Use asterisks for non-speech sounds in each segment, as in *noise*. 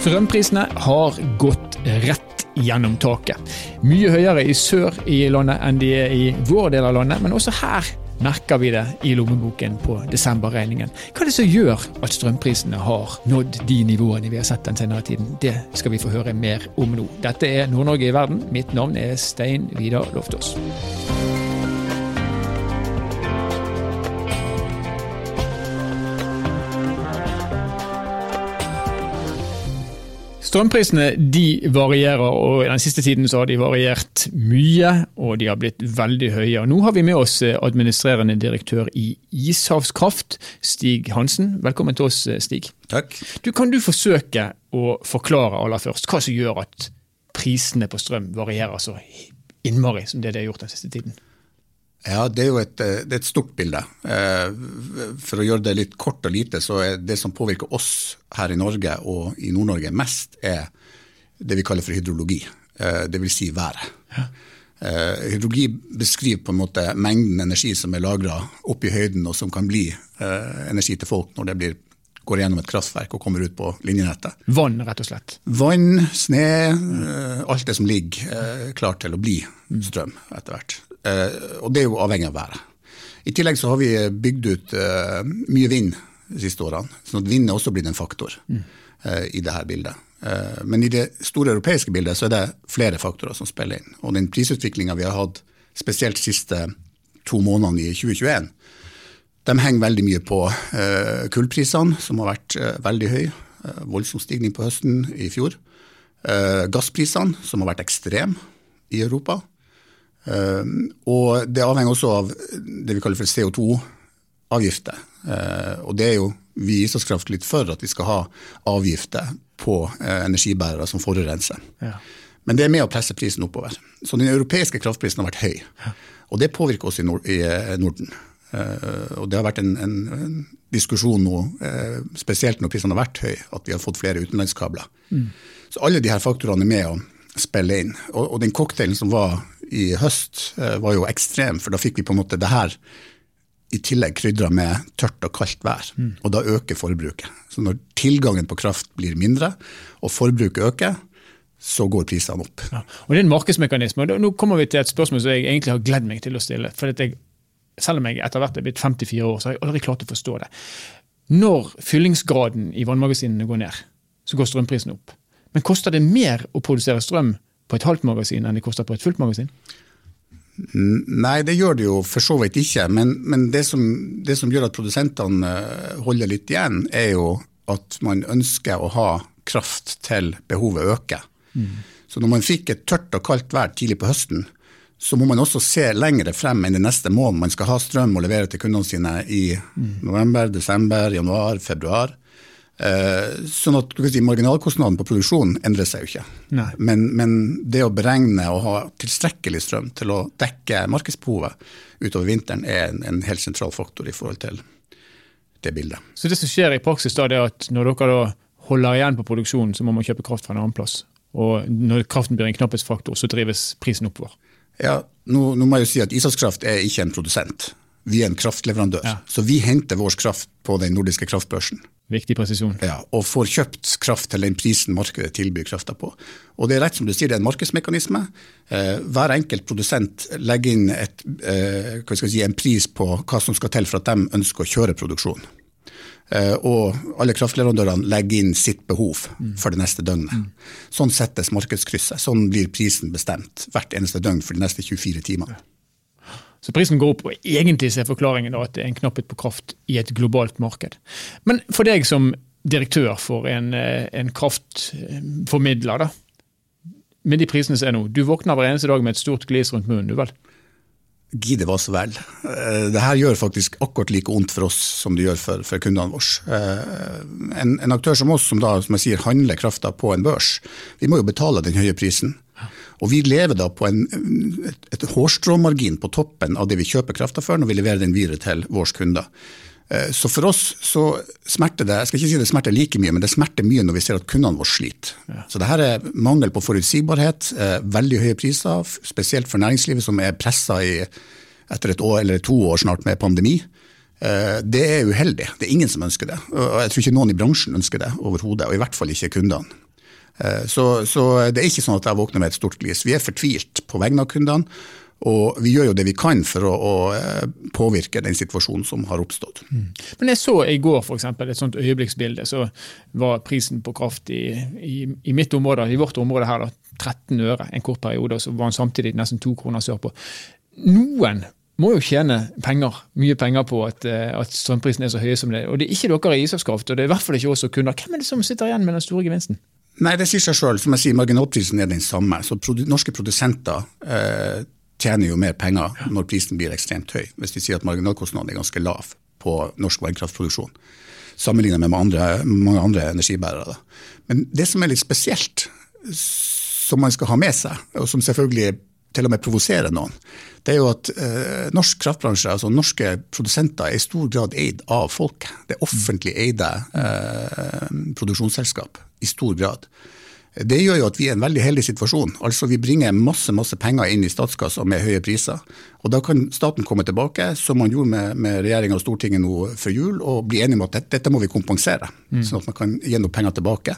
Strømprisene har gått rett gjennom taket. Mye høyere i sør i landet enn de er i vår del av landet, men også her merker vi det i lommeboken på desemberregningen. Hva er det som gjør at strømprisene har nådd de nivåene vi har sett den senere tiden? Det skal vi få høre mer om nå. Dette er Nord-Norge i verden. Mitt navn er Stein Vidar Loftaas. Strømprisene de varierer, og den siste tiden så har de variert mye. Og de har blitt veldig høye. Og nå har vi med oss administrerende direktør i Ishavskraft, Stig Hansen. Velkommen til oss, Stig. Takk. Du, kan du forsøke å forklare aller først hva som gjør at prisene på strøm varierer så innmari som det de har gjort den siste tiden? Ja, Det er jo et, det er et stort bilde. For å gjøre det litt kort og lite, så er det som påvirker oss her i Norge og i Nord-Norge mest, er det vi kaller for hydrologi. Dvs. Si været. Ja. Hydrologi beskriver på en måte mengden energi som er lagra oppe i høyden, og som kan bli energi til folk når det blir, går gjennom et kraftverk og kommer ut på linjenettet. Vann, rett og slett? Vann, sne, alt det som ligger klart til å bli strøm etter hvert. Og det er jo avhengig av været. I tillegg så har vi bygd ut mye vind de siste årene, sånn at vind er også blitt en faktor mm. i dette bildet. Men i det store europeiske bildet så er det flere faktorer som spiller inn. Og den prisutviklinga vi har hatt spesielt de siste to månedene i 2021, de henger veldig mye på kullprisene, som har vært veldig høye. Voldsom stigning på høsten i fjor. Gassprisene, som har vært ekstreme i Europa. Uh, og det avhenger også av det vi kaller for CO2-avgifter. Uh, og det er jo vi i Islandskraft litt for at vi skal ha avgifter på uh, energibærere som forurenser. Ja. Men det er med å presse prisen oppover. Så den europeiske kraftprisen har vært høy. Ja. Og det påvirker oss i, Nord i Norden. og det har vært en, en, en diskusjon nå, spesielt når prisene har vært høye, at vi har fått flere utenlandskabler. Mm. Så alle de her faktorene er med å spille inn. Og, og den cocktailen som var i høst var jo ekstrem, for da fikk vi på en måte det her i tillegg krydra med tørt og kaldt vær. Mm. Og da øker forbruket. Så når tilgangen på kraft blir mindre, og forbruket øker, så går prisene opp. Ja. Og Det er en markedsmekanisme. og Nå kommer vi til et spørsmål som jeg egentlig har gledd meg til å stille. for jeg, Selv om jeg etter hvert er blitt 54 år, så har jeg aldri klart å forstå det. Når fyllingsgraden i vannmagasinene går ned, så går strømprisen opp. Men koster det mer å produsere strøm på et halvt magasin enn det koster på et fullt magasin? Nei, det gjør det jo for så vidt ikke. Men, men det, som, det, som, gjør at produsentene eh, holder litt igjen, er jo at man ønsker å ha kraft til behovet øker. Mm. Så når man fikk et tørt og kaldt vær tidlig på høsten, så må man også se lengre frem enn det neste måneden Man skal ha strøm å levere til kundene sine i mm. november, desember, januar, februar. Eh, sånn at si, Marginalkostnaden på produksjonen endrer seg jo ikke. Men, men, det å beregne og ha tilstrekkelig strøm til å dekke markedsbehovet utover vinteren er en, en helt sentral faktor i forhold til det bildet. Så det som skjer i praksis da, det er at når dere da holder igjen på produksjonen, så må man kjøpe kraft fra en annen plass. Og når kraften blir en knapphetsfaktor, så drives prisen oppover. Ja, nå, nå, må jeg jo si at Isakskraft er ikke en produsent. Vi er en kraftleverandør. Ja. Så vi henter vår kraft på den nordiske kraftbørsen. Viktig presisjon. Ja, Og får kjøpt kraft til den prisen markedet tilbyr krafta på. Og det er rett som du sier, det er en markedsmekanisme. Eh, hver enkelt produsent legger inn et, eh, si, en pris på hva som skal til for at de ønsker å kjøre produksjon. Eh, og alle kraftleverandørene legger inn sitt behov for det neste døgnet. Mm. Sånn settes markedskrysset. Sånn blir prisen bestemt hvert eneste døgn for de neste 24 timene. Så prisen går opp, og egentlig er forklaringen at det er en knapphet på kraft i et globalt marked. Men for deg som direktør for en, eh, en kraftformidler, da, med de prisene som er nå, du våkner hver eneste dag med et stort glis rundt munnen, du vel? Gidde hva så vel. Eh, det her gjør faktisk akkurat like vondt for oss som det gjør for, for kundene våre. Eh, en, en, aktør som oss, som da som jeg sier, handler krafta på en børs, vi må jo betale den høye prisen. Og vi lever da på en, et, et hårstråmargin på toppen av det vi kjøper krafta for når vi leverer den videre til våre kunder. Eh, så for oss så smerter det jeg skal ikke si det smerter like mye, men det smerter mye når vi ser at kundene våre sliter. Ja. Så det her er mangel på forutsigbarhet, eh, veldig høye priser, spesielt for næringslivet som er pressa etter et år eller to år snart med pandemi. Eh, det er uheldig. Det er ingen som ønsker det. Og jeg tror ikke noen i bransjen ønsker det overhodet, og i hvert fall ikke kundene. Så, så, det er ikke sånn at jeg våkner med et stort glis. Vi er fortvilt på vegne av kundene. Og vi gjør jo det vi kan for å, å påvirke den situasjonen som har oppstått. Mm. Men jeg så i går for eksempel, et sånt øyeblikksbilde, så var prisen på kraft i, i, i mitt område, i vårt område her, da, 13 øre en kort periode, og så var den samtidig nesten to kroner sørpå. Noen må jo tjene penger, mye penger på at, eh, at strømprisen er så høye som det er. Og det er ikke dere i Ishavskraft, og det er i hvert fall ikke oss som kunder. Hvem er det som sitter igjen med den store gevinsten? Nei, det sier seg sjøl. Som jeg sier, marginalprisen er den samme. Så produ norske produsenter eh, tjener jo mer penger når prisen blir ekstremt høy. Hvis vi sier at marginalkostnaden er ganske lav på norsk vannkraftproduksjon. Sammenlignet med andre, mange andre energibærere. Da. Men det som er litt spesielt, som man skal ha med seg, og som selvfølgelig til og med provoserer noen, det er jo at eh, norsk kraftbransje, altså norske produsenter, er i stor grad eid av folket. Det er offentlig eide eh, produksjonsselskap i stor grad. Det gjør jo at vi er i en veldig heldig situasjon. Altså Vi bringer masse masse penger inn i statskassa med høye priser. Og Da kan staten komme tilbake, som man gjorde med, med regjeringa og Stortinget nå før jul, og bli enige om at dette, dette må vi kompensere, mm. sånn at man kan gi noen penger tilbake.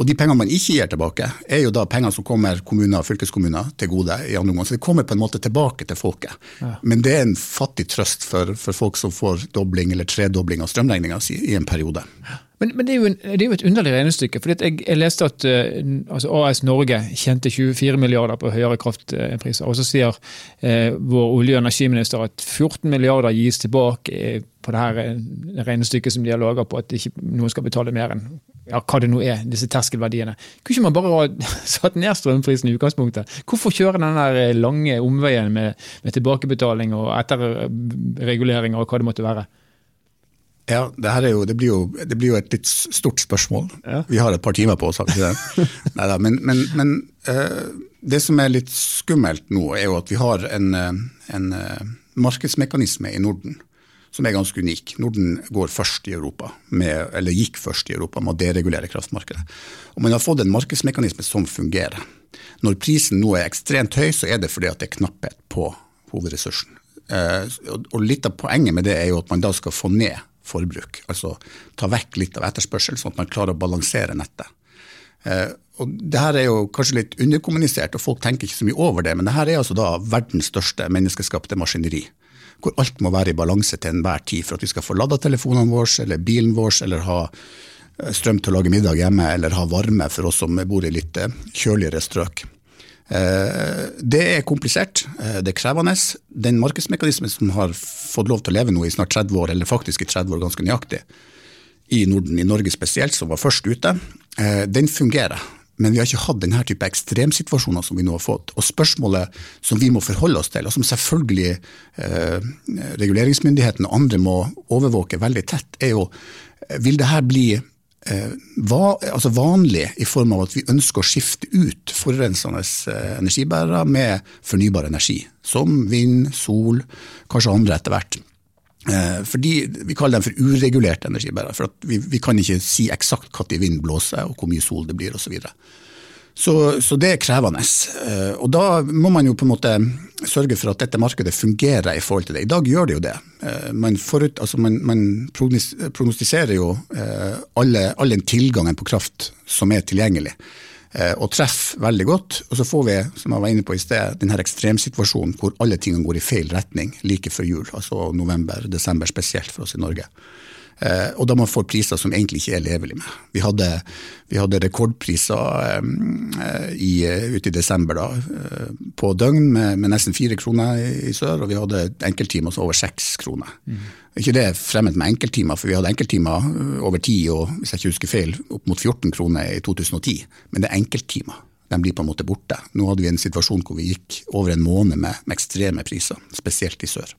Og De pengene man ikke gir tilbake, er jo da penger som kommer kommuner og fylkeskommuner til gode. i andre omgang. Så det kommer på en måte tilbake til folket. Ja. Men det er en fattig trøst for, for folk som får dobling eller tredobling av strømregninga si i en periode. Ja. Men, men det, er en, det, er jo et underlig regnestykke. for jeg, jeg, leste at uh, altså AS Norge tjente 24 milliarder på høyere kraftpriser. Og så sier uh, vår olje- og energiminister at 14 milliarder gis tilbake på det her eh, regnestykket som de har laga på at ikke noen skal betale mer enn ja, hva det nå er, disse terskelverdiene. Kunne ikke man bare ha *laughs* satt ned strømprisen i utgangspunktet? Hvorfor kjøre den lange omveien med, med tilbakebetaling og etterregulering og hva det måtte være? Ja, det, jo, det, blir jo, det, blir jo, et litt stort spørsmål. Ja. Vi har et par timer på oss? *laughs* Neida, men, men, men uh, det som er litt skummelt nå, er jo at vi har en, eh, en uh, markedsmekanisme i Norden som er ganske unik. Norden går først i Europa, med, eller gikk først i Europa med å deregulere kraftmarkedet. Og Man har fått en markedsmekanisme som fungerer. Når prisen nå er ekstremt høy, så er det fordi at det er knapphet på hovedressursen. Uh, og Litt av poenget med det er jo at man da skal få ned forbruk. Altså ta vekk litt av etterspørsel, sånn at man klarer å balansere nettet. Eh, og det her er jo kanskje litt underkommunisert, og folk tenker ikke så mye over det, men det her er altså da verdens største menneskeskapte maskineri. Hvor alt må være i balanse til enhver tid for at vi skal få lada telefonene våre, eller bilen vår, eller ha eh, strøm til å lage middag hjemme, eller ha varme for oss som bor i litt eh, kjøligere strøk. Eh, det er komplisert, eh, det er krevende. Den markedsmekanismen som har fått lov til å leve nå i snart 30 år, eller faktisk i 30 år ganske nøyaktig, i Norden, i Norge spesielt, som var først ute, eh, den fungerer. Men vi har ikke hatt denne type ekstremsituasjoner som vi nå har fått. Og spørsmålet som vi må forholde oss til, og som selvfølgelig eh, reguleringsmyndighetene og andre må overvåke veldig tett, er jo vil det her bli va, altså vanlig i form av at vi ønsker å skifte ut forurensende eh, energibærere med fornybar energi. Som vind, sol, kanskje andre etter hvert. Eh, fordi Vi kaller dem for uregulerte energibærere. for vi, vi, kan ikke si eksakt når vind blåser og hvor mye sol det blir osv. Så, så, det er krevende. Eh, og da må man jo på en måte sørge for at dette markedet fungerer i forhold til det. I dag gjør det jo det. Eh, man, forut, altså man, man prognostiserer jo eh, alle, all den tilgangen på kraft som er tilgjengelig, og treffer veldig godt. Og så får vi, som jeg var inne på i sted, denne ekstremsituasjonen hvor alle tingene går i feil retning like før jul, altså november-desember spesielt for oss i Norge. Eh, og da man får priser som egentlig ikke er levelig med. Vi hadde, vi hadde rekordpriser eh, i, ute i desember da, eh, på døgn med, med nesten fire kroner i, sør, og vi hadde enkelttimer over seks kroner. Mm. Ikke det fremmed med enkelttimer, for vi hadde enkelttimer over ti og hvis jeg ikke husker feil, opp mot 14 kroner i 2010. Men det er enkelttimer. De blir på en måte borte. Nå hadde vi en situasjon hvor vi gikk over en måned med, med ekstreme priser, spesielt i sør.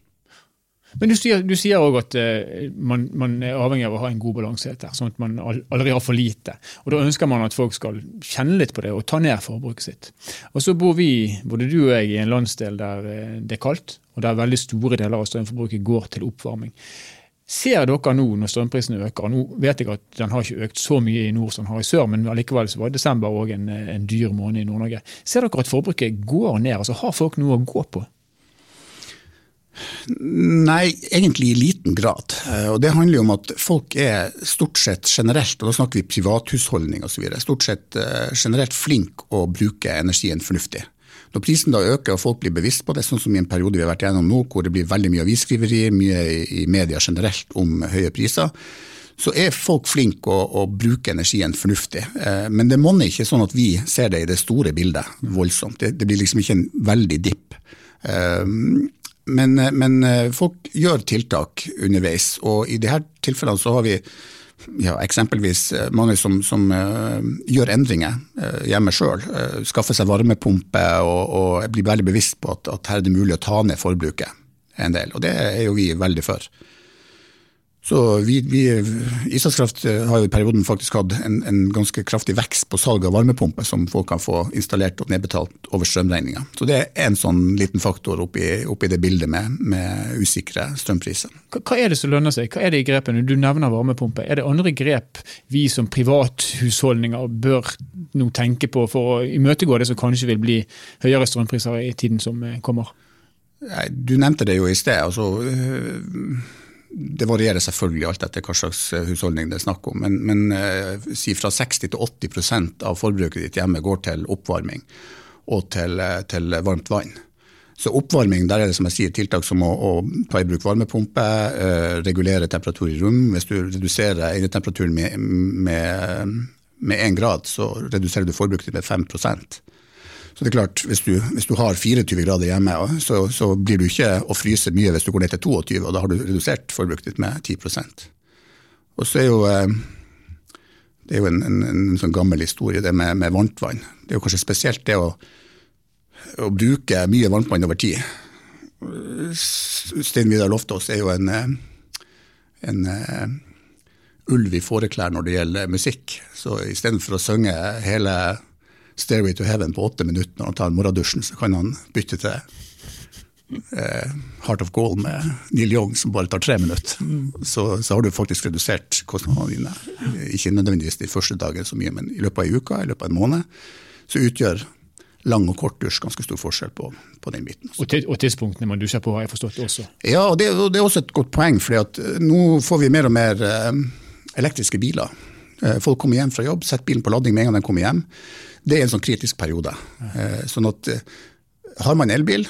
Men du sier, du også at uh, man, man, er avhengig av å ha en god balanse her, sånn at man aldri har for lite. Og Da ønsker man at folk skal kjenne litt på det og ta ned forbruket sitt. Og Så bor vi, både du og jeg, i en landsdel der uh, det er kaldt, og der veldig store deler av strømforbruket går til oppvarming. Ser dere nå når strømprisene øker, nå vet jeg at den har ikke økt så mye i nord som den har i sør, men allikevel så var desember òg en, en dyr måned i Nord-Norge. Ser dere at forbruket går ned? altså Har folk noe å gå på? Nei, egentlig i liten grad. Eh, og Det handler jo om at folk er stort sett generelt, og da snakker vi privathusholdning osv., stort sett eh, generelt flink å bruke energien fornuftig. Når prisen da øker og folk blir bevisst på det, sånn som i en periode vi har vært gjennom nå, hvor det blir veldig mye avisskriveri, mye i media generelt om høye priser, så er folk flinke å, å bruke energien fornuftig. Eh, men det monner ikke sånn at vi ser det i det store bildet voldsomt. Det, det blir liksom ikke en veldig dipp. Men, eh, men, eh, folk gjør tiltak underveis, og i disse tilfellene så har vi ja, eksempelvis eh, mange som, som uh, gjør endringer uh, hjemme sjøl. Uh, skaffer seg varmepumpe og, og, blir veldig bevisst på at, at her er det mulig å ta ned forbruket en del. Og det er jo vi veldig for. Så vi, vi, Islandskraft har jo i perioden faktisk hatt en, en, ganske kraftig vekst på salg av varmepumper som folk kan få installert og nedbetalt over strømregninga. Så det er en sånn liten faktor oppi, oppi det bildet med, med usikre strømpriser. Hva, hva, er det som lønner seg? Hva er det i grepene? Du nevner varmepumpe. Er det andre grep vi som privathusholdninger bør nå tenke på for å imøtegå det som kanskje vil bli høyere strømpriser i tiden som kommer? Du nevnte det jo i sted. altså det varierer selvfølgelig alt etter hva slags eh, husholdning det er snakk om, men, men eh, si fra 60 til 80% av forbruket ditt hjemme går til oppvarming og til, eh, til, varmt vann. Så oppvarming, der er det som jeg sier, tiltak som å, å ta i bruk varmepumpe, eh, regulere temperatur i rom. Hvis du reduserer innetemperaturen med én grad, så reduserer du forbruket ditt med 5 så det er klart, Hvis du, hvis du har 24 grader hjemme, så, så, blir du ikke å fryse mye hvis du går ned til 22, og da har du redusert forbruket ditt med 10% Og så er jo eh, det er jo en, en, en sånn gammel historie, det med, med varmtvann. Det er jo kanskje spesielt det å, å bruke mye varmtvann over tid. Stein Vidar Loftaas er jo en, eh, en uh, ulv i fåreklær når det gjelder musikk. Så istedenfor å synge hele 'Stairway to Heaven' på åtte minutter når han tar morgendusjen, så kan han bytte til eh, 'Heart of Gold' med Neil Young, som bare tar tre minutter. Så, så har du faktisk redusert kostnadene dine. Ikke nødvendigvis de første dagene så mye, men i løpet av ei uke, i løpet av en måned, så utgjør lang og kort dusj ganske stor forskjell på, på den biten. Og, og tidspunktene man dusjer på, har jeg forstått også? Ja, og det, og det er også et godt poeng, for eh, nå får vi mer og mer eh, elektriske biler. Eh, folk kommer hjem fra jobb, setter bilen på lading med en gang de kommer hjem. Det er en sånn kritisk periode. Eh, sånn at eh, har man elbil,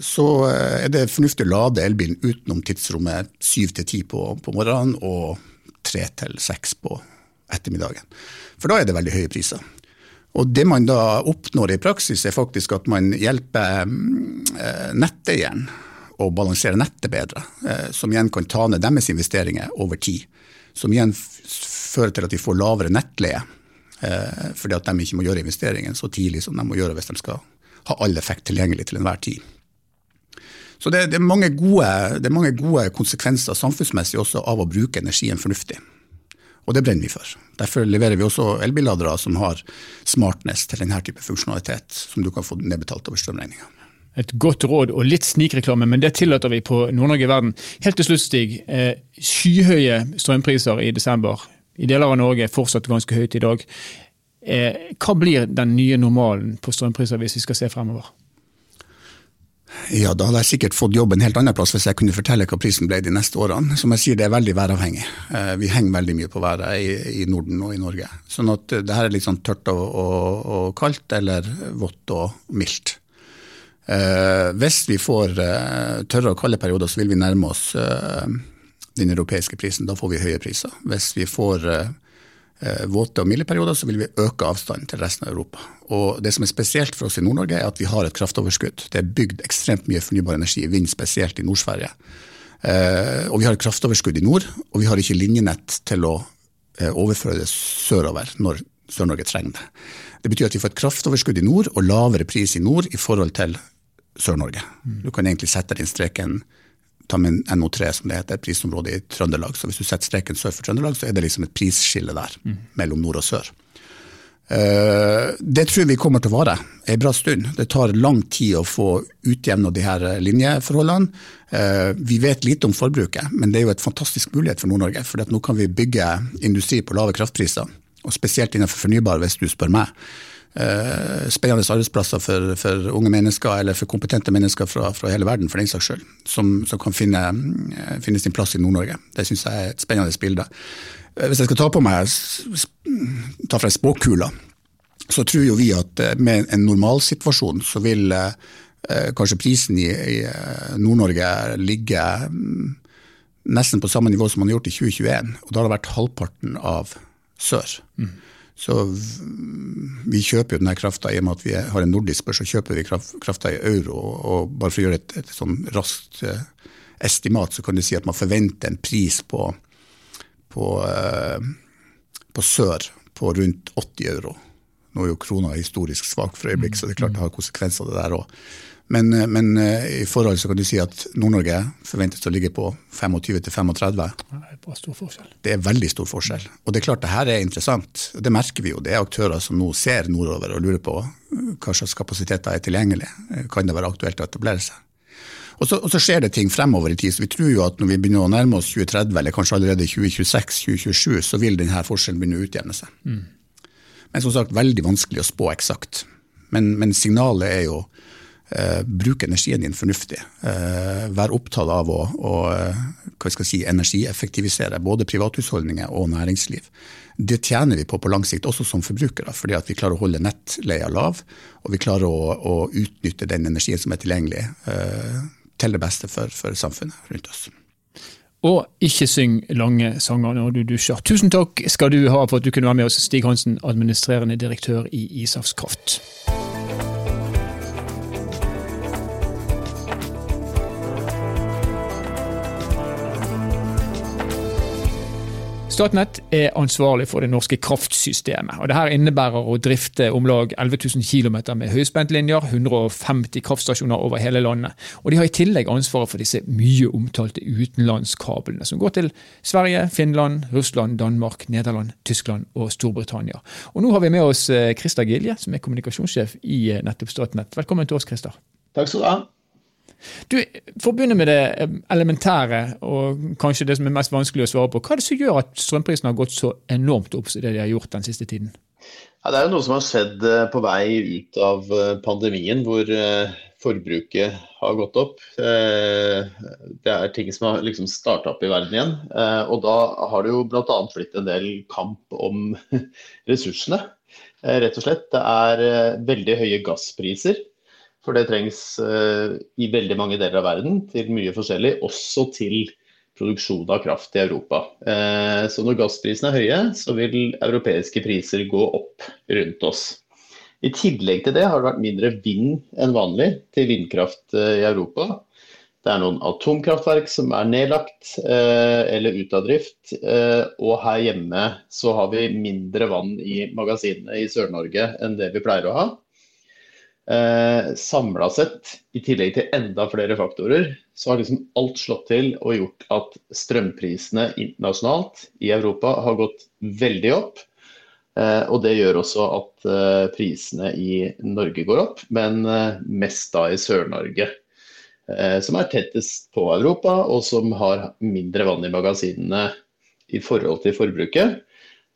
så er det fornuftig å lade elbilen utenom tidsrommet syv til ti på, på, morgenen og tre til seks på ettermiddagen. For da er det veldig høye priser. Og det man da oppnår i praksis, er faktisk at man hjelper netteieren å balansere nettet bedre, som igjen kan ta ned deres investeringer over tid. Som igjen fører til at de får lavere nettleie Eh, fordi at de ikke må gjøre investeringen så tidlig som de må gjøre hvis de skal ha all effekt tilgjengelig til enhver tid. Så det, det, er gode, det, er mange gode, konsekvenser samfunnsmessig også av å bruke energien fornuftig. Og det brenner vi for. Derfor leverer vi også elbilladere som har smartness til denne type funksjonalitet, som du kan få nedbetalt over strømregninga. Et godt råd og litt snikreklame, men det tillater vi på Nord-Norge i verden. Helt til slutt, Stig. Eh, skyhøye strømpriser i desember i deler av Norge er fortsatt ganske høyt i dag. Eh, hva blir den nye normalen på strømpriser hvis vi skal se fremover? Ja, Da hadde jeg sikkert fått jobb en helt annen plass hvis jeg kunne fortelle hva prisen ble de neste årene. Som jeg sier, det er veldig væravhengig. Eh, vi henger veldig mye på været i, Norden og i Norge. Sånn at det her er litt sånn tørt og, og, og kaldt, eller vått og mildt. Eh, hvis vi får eh, tørre og kalde perioder, så vil vi nærme oss eh, den europeiske prisen. Da får vi høye priser. Hvis vi får eh, eh, våte og milde perioder, så vil vi øke avstanden til resten av Europa. Og Det som er spesielt for oss i Nord-Norge, er at vi har et kraftoverskudd. Det er bygd ekstremt mye fornybar energi i vind, spesielt i Nord-Sverige. Eh, og vi har et kraftoverskudd i nord, og vi har ikke linjenett til å eh, overføre det sørover når Sør-Norge trenger det. Det betyr at vi får et kraftoverskudd i nord og lavere pris i nord i forhold til Sør-Norge. Du kan egentlig sette den streken ta med NO3, som det heter, et prisområde i Trøndelag. Så hvis du setter streken sør for Trøndelag, så er det liksom et prisskille der mm. mellom nord og sør. Uh, det tror vi kommer til å vare en bra stund. Det tar lang tid å få utjevna de her linjeforholdene. Uh, vi vet lite om forbruket, men det er jo et fantastisk mulighet for Nord-Norge. For nå kan vi bygge industri på lave kraftpriser, og spesielt innenfor fornybar, hvis du spør meg. Uh, spennende arbeidsplasser for, for, unge mennesker, eller for kompetente mennesker fra, fra hele verden, for den saks skyld, som, som, kan finne, finne, sin plass i Nord-Norge. Det syns jeg er et spennende bilde. Hvis jeg skal ta på meg, ta fra spåkula, så tror jo vi at med en normalsituasjon så vil eh, kanskje prisen i, i Nord-Norge ligge mm, nesten på samme nivå som man har gjort i 2021. Og da har det vært halvparten av sør. Mm. Så vi kjøper jo denne krafta i og med at vi har en nordisk børs, så kjøper vi krafta i euro. Og bare for å gjøre et, et sånn raskt eh, estimat, så kan du si at man forventer en pris på, på, eh, på sør på rundt 80 euro. Nå er jo krona historisk svak for øyeblikk, så det er klart det har konsekvenser det der òg. Men, eh, men, eh, i forhold så kan du si at Nord-Norge forventes å ligge på 25-35. Det er stor forskjell. Det er veldig stor forskjell. Og det er klart det her er interessant. Det merker vi jo. Det er aktører som nå ser nordover og lurer på eh, hva slags kapasiteter er tilgjengelig. Kan det være aktuelt å etablere seg? Og så, og så, skjer det ting fremover i tid. så Vi tror jo at når vi begynner å nærme oss 2030, eller kanskje allerede 2026-2027, så vil denne forskjellen begynne å utjevne seg. Mm. Men som sagt, veldig vanskelig å spå eksakt. Men, men signalet er jo eh, bruk energien din fornuftig. Eh, vær opptatt av å, å hva skal jeg si, energieffektivisere både privathusholdninger og næringsliv. Det tjener vi på på lang sikt, også som forbrukere, fordi at vi klarer å holde nettleia lav, og vi klarer å, å utnytte den energien som er tilgjengelig, eh, til det beste for, for samfunnet rundt oss. Og ikke syng lange sanger når du dusjer. Tusen takk skal du ha for at du kunne være med oss, Stig Hansen, administrerende direktør i Isafskraft. Kraft. Statnett er ansvarlig for det norske kraftsystemet. og Dette innebærer å drifte om lag 11 000 km med høyspentlinjer, 150 kraftstasjoner over hele landet. Og De har i tillegg ansvaret for disse mye omtalte utenlandskablene, som går til Sverige, Finland, Russland, Danmark, Nederland, Tyskland og Storbritannia. Og Nå har vi med oss eh, Christer Gilje, som er kommunikasjonssjef i eh, nettopp Statnett. Velkommen til oss, Christer. Takk skal du ha. Du, For å begynne med det eh, elementære, og kanskje det som er mest vanskelig å svare på. Hva er det som gjør at strømprisene har gått så enormt opp som det de har gjort den siste tiden? Ja, det er jo noe som har skjedd eh, på vei ut av eh, pandemien, hvor forbruket har gått opp. Det er ting som har liksom starta opp i verden igjen. Og da har det jo bl.a. blitt en del kamp om *laughs* ressursene. Rett og slett. Det er veldig høye gasspriser. For det trengs uh, i veldig mange deler av verden til mye forskjellig, også til produksjon av kraft i Europa. Uh, så når gassprisene er høye, så vil europeiske priser gå opp rundt oss. I tillegg til det har det vært mindre vind enn vanlig til vindkraft uh, i Europa. Det er noen atomkraftverk som er nedlagt eller ute av drift. og her hjemme så har vi mindre vann i magasinene i Sør-Norge enn det vi pleier å ha. Eh, Samla sett, i tillegg til enda flere faktorer, så har liksom alt slått til og gjort at strømprisene internasjonalt i Europa har gått veldig opp. Eh, og det gjør også at eh, prisene i Norge går opp, men eh, mest da i Sør-Norge. Eh, som er tettest på Europa, og som har mindre vann i magasinene i forhold til forbruket.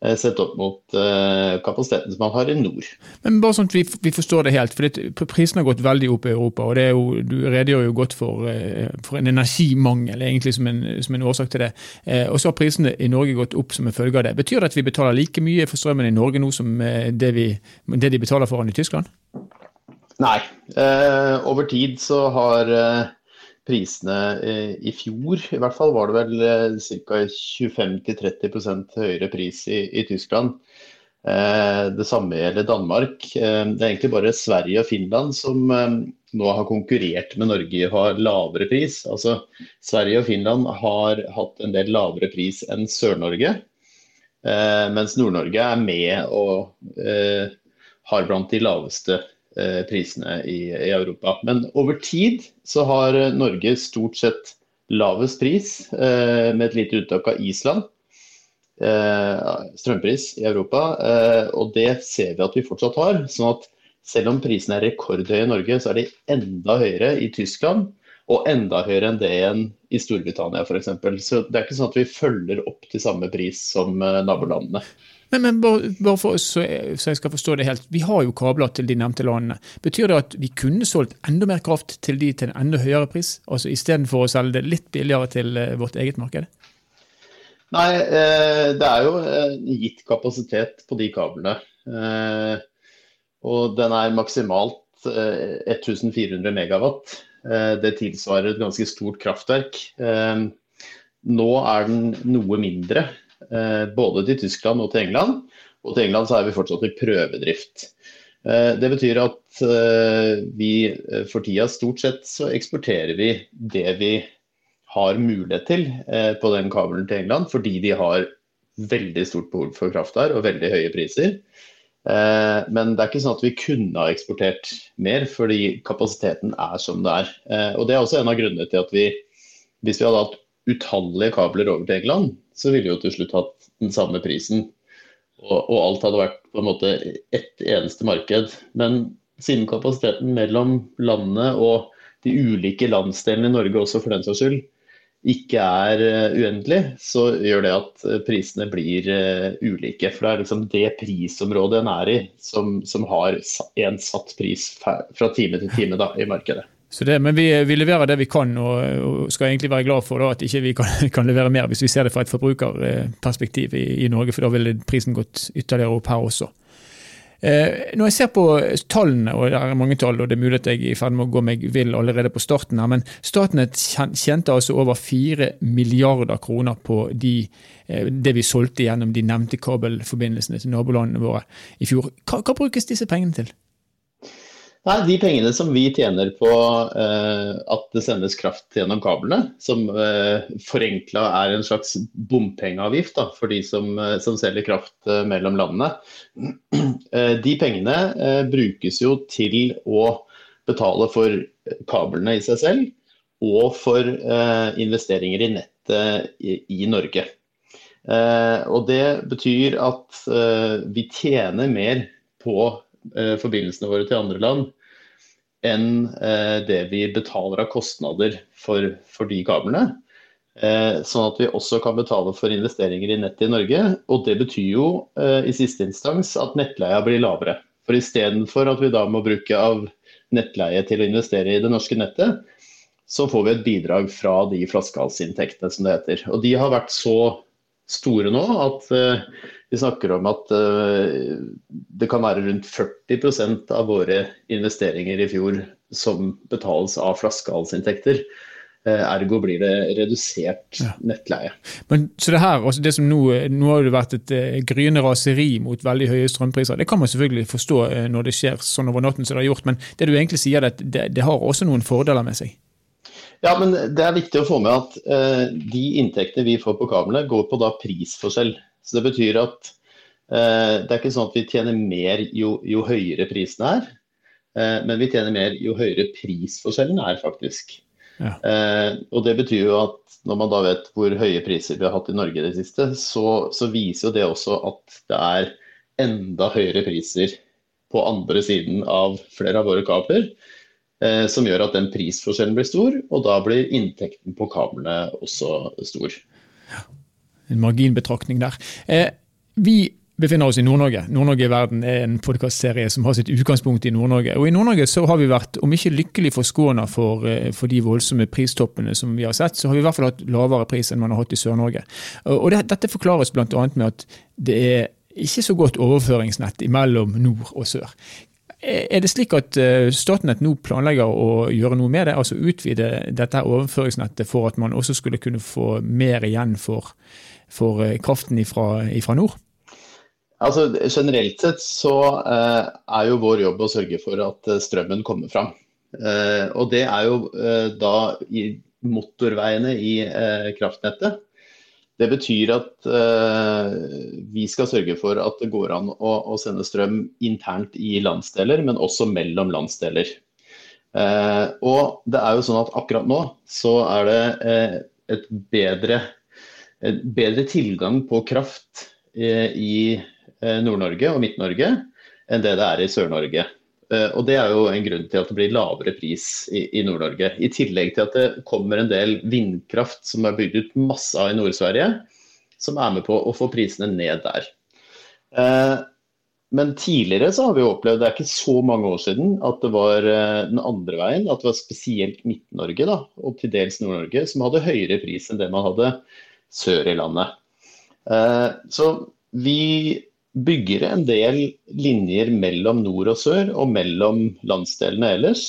Eh, sett opp mot uh, kapasiteten som man har i nord. Men bare sånn at vi, vi forstår det helt, for Prisene har gått veldig opp i Europa. og jo, Du redegjør jo godt for, uh, for en energimangel egentlig som en, som en, årsak til det. Og så har prisene i Norge gått opp som en følge av det. Betyr det at vi betaler like mye for strømmen i Norge nå som det, vi, det de betaler for den i Tyskland? Nei. over tid så har prisene eh, i fjor. I hvert fall var det vel eh, ca. 25-30% høyere pris i, i Tyskland. Eh, det samme gjelder Danmark. Det er egentlig bare Sverige og Finland som nå har konkurrert med Norge i å ha lavere pris. Altså, Sverige og Finland har hatt en del lavere pris enn Sør-Norge. Mens Nord-Norge er med og har blant de laveste prisene i, i, Europa. Men over tid så har eh, Norge stort sett lavest pris, eh, med et lite unntak av Island. Strømpris i Europa. Og det ser vi at vi fortsatt har. sånn at selv om prisene er rekordhøye i Norge, så er de enda høyere i Tyskland. Og enda høyere enn det igjen i Storbritannia f.eks. Så det er ikke sånn at vi følger opp til samme pris som nabolandene. Men, men bare, bare for, så, så, jeg skal forstå det helt. Vi har jo kabler til de nevnte landene. Betyr det at vi kunne solgt enda mer kraft til de til en enda høyere pris? Altså Istedenfor å selge det litt billigere til uh, vårt eget marked? Nei, eh, det er jo eh, gitt kapasitet på de kablene. Eh, og den er maksimalt 1400 eh, megawatt. Eh, det tilsvarer et ganske stort kraftverk. Eh, nå er den noe mindre, både til Tyskland og til England. Og til England så er vi fortsatt i prøvedrift. Det betyr at vi for tida stort sett så eksporterer vi det vi har mulighet til på den kabelen til England, fordi de har veldig stort behov for kraft der og veldig høye priser. Eh, men det er ikke sånn at vi kunne ha eksportert mer, fordi kapasiteten er som det er. Eh, og Det er også en av grunnene til at vi, hvis vi hadde hatt utallige kabler over til England, så ville vi jo til slutt hatt den samme prisen. Og, og alt hadde vært på en måte ett eneste marked. Men siden kapasiteten mellom landene og de ulike landsdelene i Norge også for den saks skyld ikke er eh, uendelig, så gjør det at eh, prisene blir uh, ulike. For det er liksom det prisområdet en er i, som, som har en satt pris fra time til time da, i markedet. Det, men vi, vi, leverer det vi kan, og, og skal egentlig være glad for da, at ikke vi kan, *laughs* kan, levere mer, hvis vi ser det fra et forbrukerperspektiv i, i Norge, for da ville prisen gått ytterligere opp her også. Eh, når jeg ser på tallene, og det er mange tall, og det er mulig at jeg er i ferd med å gå meg vill allerede på starten her, men Statnett tjente altså over 4 milliarder kroner på de, eh, det vi solgte gjennom de nevnte kabelforbindelsene til nabolandene våre i fjor. Hva, hva brukes disse pengene til? Nei, De pengene som vi tjener på eh, at det sendes kraft gjennom kablene, som eh, forenkla er en slags bompengeavgift da, for de som, eh, som selger kraft eh, mellom landene, *clears throat* eh, de pengene eh, brukes jo til å betale for kablene i seg selv og for investeringer i nettet i, i Norge. og Det betyr at vi tjener mer på forbindelsene våre til andre land enn eh, det vi betaler av kostnader for, for de kablene. Eh, sånn at vi også kan betale for investeringer i nettet i Norge. Og det betyr jo eh, i siste instans at nettleia blir lavere. For istedenfor at vi da må bruke av nettleie til å investere i det norske nettet, så får vi et bidrag fra de flaskehalsinntektene som det heter. Og de har vært så store nå at vi snakker om at uh, det kan være rundt 40% av våre investeringer i fjor som betales av flaskehalsinntekter. Uh, ergo blir det redusert ja. nettleie. Men, så det her, altså det som nå, nå har det vært et uh, gryende raseri mot veldig høye strømpriser. Det kan man selvfølgelig forstå når det skjer sånn over natten som det har gjort, men det du egentlig sier, det, det, det har også noen fordeler med seg? Ja, men Det er viktig å få med at uh, de inntektene vi får på kablene, går på da prisforskjell. Så Det betyr at uh, det er ikke sånn at vi tjener mer jo, jo høyere prisene er, uh, men vi tjener mer jo høyere prisforskjellen er, faktisk. Ja. og Det betyr jo at når man da vet hvor høye priser vi har hatt i Norge i det siste, så, så viser jo det også at det er enda høyere priser på andre siden av flere av våre kabler. Eh, som gjør at den prisforskjellen blir stor, og da blir inntekten på kablene også stor. Ja, en marginbetraktning der. Eh, vi befinner oss i Nord-Norge. Nord-Norge i verden er en podkastserie som har sitt utgangspunkt i Nord-Norge. Og I Nord-Norge så har vi vært, om ikke lykkelig forskåna for, eh, for, de voldsomme pristoppene som vi har sett, så har vi i hvert fall hatt lavere pris enn man har hatt i Sør-Norge. Og det, Dette forklares bl.a. med at det er ikke så godt overføringsnett mellom nord og sør. Er det slik at eh, Statnett nå planlegger å gjøre noe med det, altså utvide dette overføringsnettet for at man også skulle kunne få mer igjen for, for kraften kraften fra nord? Altså, generelt sett så eh, er jo vår jobb å sørge for at strømmen kommer fram. Eh, og det er jo eh, da i motorveiene i eh, kraftnettet. Det betyr at eh, vi skal sørge for at det går an å, å, sende strøm internt i landsdeler, men også mellom landsdeler. Eh, og det er jo sånn at akkurat nå så er det eh, et bedre, et bedre, tilgang på kraft i Nord-Norge og Midt-Norge enn det det er i Sør-Norge. Eh, og Det er jo en grunn til at det blir lavere pris i, i Nord-Norge. I tillegg til at det kommer en del vindkraft som er bygd ut masse av i Nord-Sverige, som er med på å få prisene ned der. Men tidligere så har vi opplevd, det er ikke så mange år siden, at det var den andre veien. At det var spesielt Midt-Norge da, og til dels Nord-Norge som hadde høyere pris enn det man hadde sør i landet. Så vi bygger en del linjer mellom nord og sør og mellom landsdelene ellers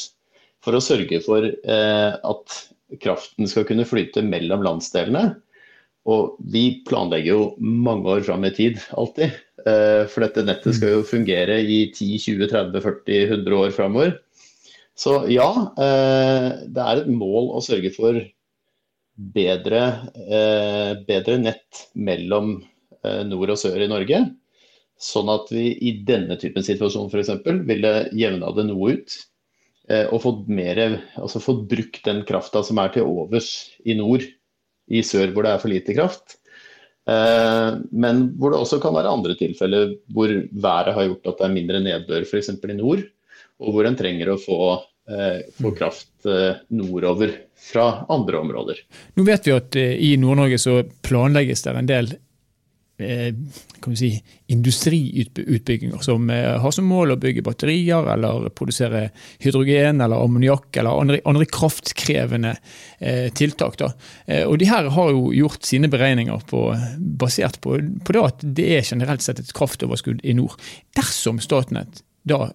for å sørge for at kraften skal kunne flyte mellom landsdelene. Og vi planlegger jo mange år fram i tid, alltid. Eh, for dette nettet skal jo fungere i 10-20-30-40-100 år framover. Så ja, eh, det er et mål å sørge for bedre, eh, bedre nett mellom nord og sør i Norge. Sånn at vi i denne typen situasjon f.eks. ville jevna det noe ut. Og fått, mer, altså fått brukt den krafta som er til overs i nord i sør hvor det er for lite kraft. Eh, men hvor det også kan være andre tilfeller hvor været har gjort at det er mindre nedbør f.eks. i nord, og hvor en trenger å få, eh, få kraft eh, nordover fra andre områder. Nå vet vi at i Nord-Norge så planlegges det en del Eh, kan vi si, industriutbygginger som eh, har som mål å bygge batterier eller produsere hydrogen eller ammoniakk eller andre, andre kraftkrevende eh, tiltak. Da. Eh, og de her har jo gjort sine beregninger på, basert på, på det at det er generelt sett et kraftoverskudd i nord. Dersom Statnett da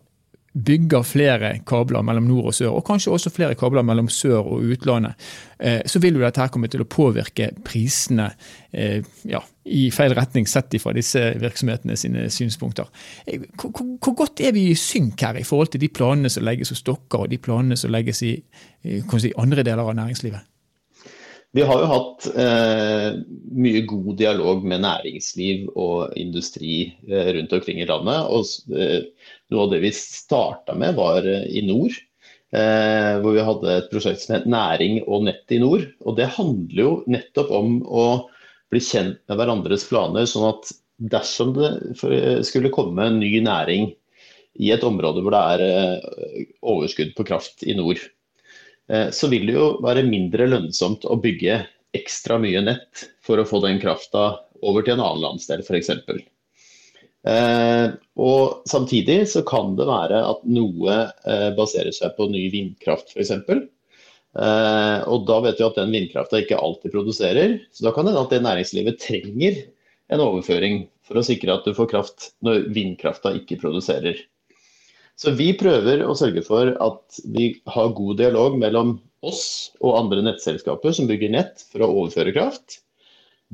bygger flere kabler mellom nord og sør, og kanskje også flere kabler mellom sør og utlandet, eh, så vil jo dette her komme til å påvirke prisene eh, ja, i feil retning, sett fra disse virksomhetene sine synspunkter. Eh, hvor, godt er vi i synk her i forhold til de planene som legges hos dere, og de planene som legges i si, andre deler av næringslivet? Vi har jo hatt eh, mye god dialog med næringsliv og industri eh, rundt omkring i landet. og eh, Noe av det vi starta med, var eh, i nord. Eh, hvor vi hadde et prosjekt som het Næring og nett i nord. og Det handler jo nettopp om å bli kjent med hverandres planer. sånn at dersom det skulle komme en ny næring i et område hvor det er eh, overskudd på kraft i nord, Eh, så vil det jo være mindre lønnsomt å bygge ekstra mye nett for å få den krafta over til en annen landsdel f.eks. Eh, og samtidig så kan det være at noe eh, baserer seg på ny vindkraft f.eks. Eh, og da vet vi at den vindkrafta ikke alltid produserer. Så da kan det hende at det næringslivet trenger en overføring for å sikre at du får kraft når vindkrafta ikke produserer. Så vi prøver å sørge for at vi har god dialog mellom oss og andre nettselskaper som bygger nett for å overføre kraft.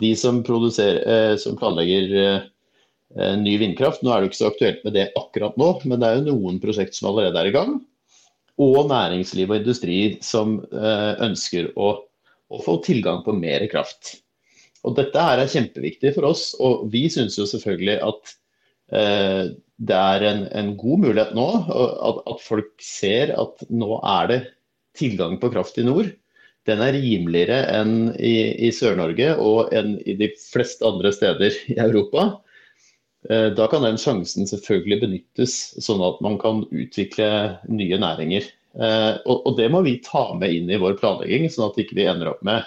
De som, eh, som planlegger eh, ny vindkraft, nå er det ikke så aktuelt med det akkurat nå, men det er jo noen prosjekt som allerede er i gang. Og næringsliv og industri som eh, ønsker å, å få tilgang på mer kraft. Og Dette her er kjempeviktig for oss, og vi syns jo selvfølgelig at eh, det er en, en, god mulighet nå at, at, folk ser at nå er det tilgang på kraft i nord. Den er rimeligere enn i, i Sør-Norge og enn i de fleste andre steder i Europa. Eh, da kan den sjansen selvfølgelig benyttes, sånn at man kan utvikle nye næringer. Eh, og, det må vi ta med inn i vår planlegging, sånn at vi ikke ender opp med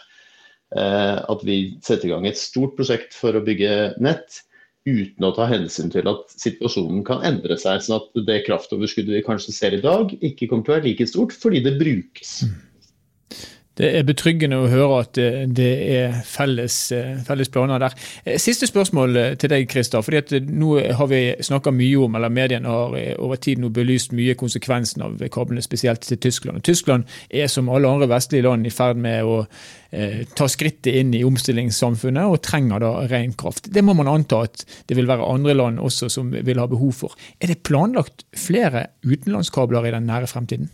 eh, at vi setter i gang et stort prosjekt for å bygge nett uten å ta hensyn til at situasjonen kan endre seg. Sånn at det kraftoverskuddet vi kanskje ser i dag, ikke kommer til å være like stort fordi det brukes. Mm. Det er betryggende å høre at det er felles, felles planer der. Eh, siste spørsmål eh, til deg, Christer. fordi at eh, Nå har vi snakka mye om, eller mediene har over tid nå belyst mye konsekvensen av kablene, spesielt til Tyskland. Og Tyskland er som alle andre vestlige land i ferd med å eh, ta skrittet inn i omstillingssamfunnet og trenger da ren kraft. Det må man anta at det vil være andre land også som vil ha behov for. Er det planlagt flere utenlandskabler i den nære fremtiden?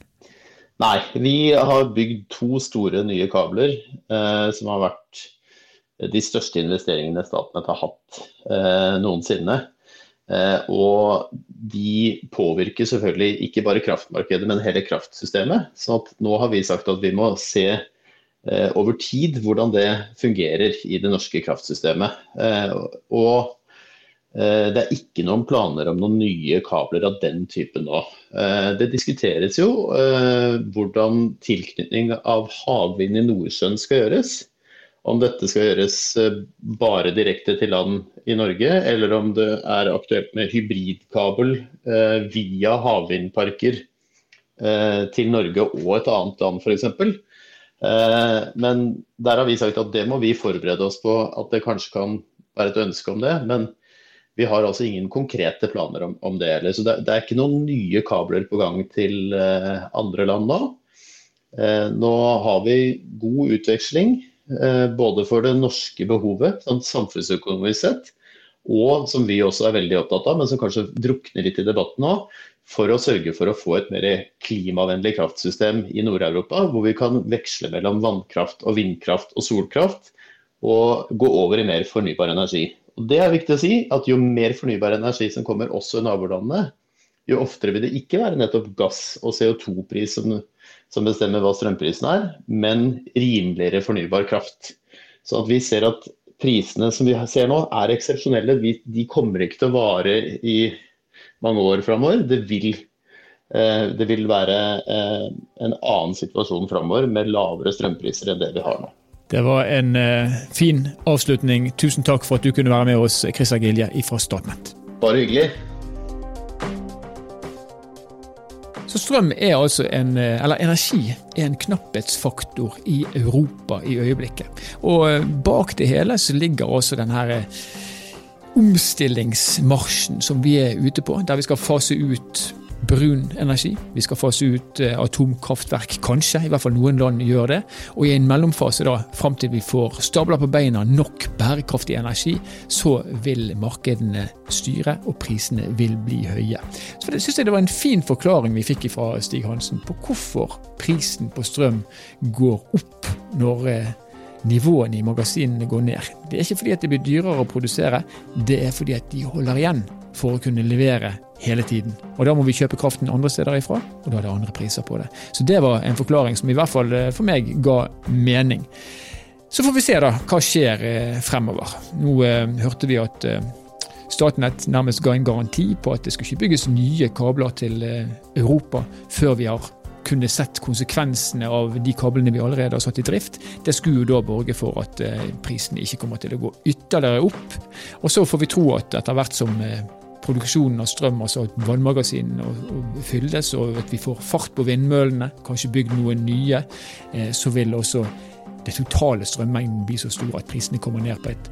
Nei, vi har bygd to store nye kabler eh, som har vært de største investeringene Statnett har hatt eh, noensinne. Eh, og de påvirker selvfølgelig ikke bare kraftmarkedet, men hele kraftsystemet. Så nå har vi sagt at vi må se eh, over tid hvordan det fungerer i det norske kraftsystemet. Eh, og Eh, det er ikke noen planer om noen nye kabler av den typen nå. Eh, det diskuteres jo eh, hvordan tilknytning av havvind i Nordsjøen skal gjøres. om dette skal gjøres eh, bare direkte til land i Norge, eller om det er aktuelt med hybridkabel eh, via havvindparker eh, til Norge og et annet land f.eks. Eh, men der har vi sagt at det må vi forberede oss på at det kanskje kan være et ønske om det. Men vi har altså ingen konkrete planer om, om det heller. Så det, det, er ikke noen nye kabler på gang til eh, andre land nå. Eh, nå har vi god utveksling Eh, både for det norske behovet, sånn samfunnsøkonomisk sett, og som vi også er veldig opptatt av, men som kanskje drukner litt i debatten nå, for å sørge for å få et mer klimavennlig kraftsystem i Nord-Europa, hvor vi kan veksle mellom vannkraft og vindkraft og solkraft, og gå over i mer fornybar energi. Og Det er viktig å si, at jo mer fornybar energi som kommer også i nabolandene, jo oftere vil det ikke være nettopp gass og CO2-pris som som bestemmer hva strømprisen er, men rimeligere fornybar kraft. Så at vi ser at prisene som vi ser nå er eksepsjonelle. De kommer ikke til å vare i mange år framover. Det, eh, det, vil være eh, en annen situasjon framover med lavere strømpriser enn det vi har nå. Det var en uh, fin avslutning. Tusen takk for at du kunne være med oss, Chris Agilje fra Statnett. Bare hyggelig. Så strøm er altså en, eh, eller energi er en knapphetsfaktor i Europa i øyeblikket. Og eh, bak det hele så ligger også den her eh, omstillingsmarsjen som vi er ute på, der vi skal fase ut brun energi. Vi skal fase ut eh, atomkraftverk, kanskje. I hvert fall noen land gjør det. Og i en mellomfase, da, fram til vi får stabla på beina nok bærekraftig energi, så vil markedene styre, og prisene vil bli høye. Så det synes jeg det var en fin forklaring vi fikk fra Stig Hansen på hvorfor prisen på strøm går opp når eh, nivåene i magasinene går ned. Det er ikke fordi at det blir dyrere å produsere, det er fordi at de holder igjen for å kunne levere hele tiden. Og Da må vi kjøpe kraften andre steder ifra, og da er det andre priser på det. Så Det var en forklaring som i hvert fall eh, for meg ga mening. Så får vi se da hva skjer eh, fremover. Nå eh, hørte vi at eh, Statnett nærmest ga en garanti på at det skulle ikke bygges nye kabler til eh, Europa før vi har kunne sett konsekvensene av de kablene vi allerede har satt i drift. Det skulle jo da borge for at eh, prisen ikke kommer til å gå ytterligere opp. Og så får vi tro at etter hvert som produksjonen av strøm, altså at vannmagasinene fylles, og at vi får fart på vindmøllene, kanskje bygd noen nye, eh, så vil også det totale strømmengden bli så stor at prisene kommer ned på et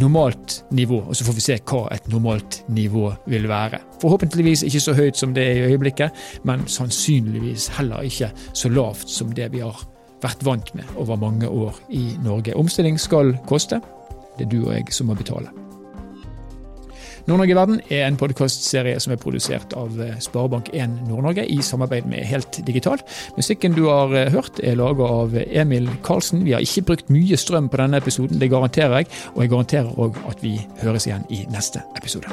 normalt nivå. Og så får vi se hva et normalt nivå vil være. Forhåpentligvis ikke så høyt som det er i øyeblikket, men sannsynligvis heller ikke så lavt som det vi har vært vant med over mange år i Norge. Omstilling skal koste. Det er du og jeg som må betale. Nord-Norge i verden er en podkastserie som er produsert av eh, Sparebank1 Nord-Norge i samarbeid med Helt Digital. Musikken du har eh, hørt er laga av Emil Karlsen. Vi har ikke brukt mye strøm på denne episoden, det garanterer jeg. Og jeg garanterer òg at vi høres igjen i neste episode.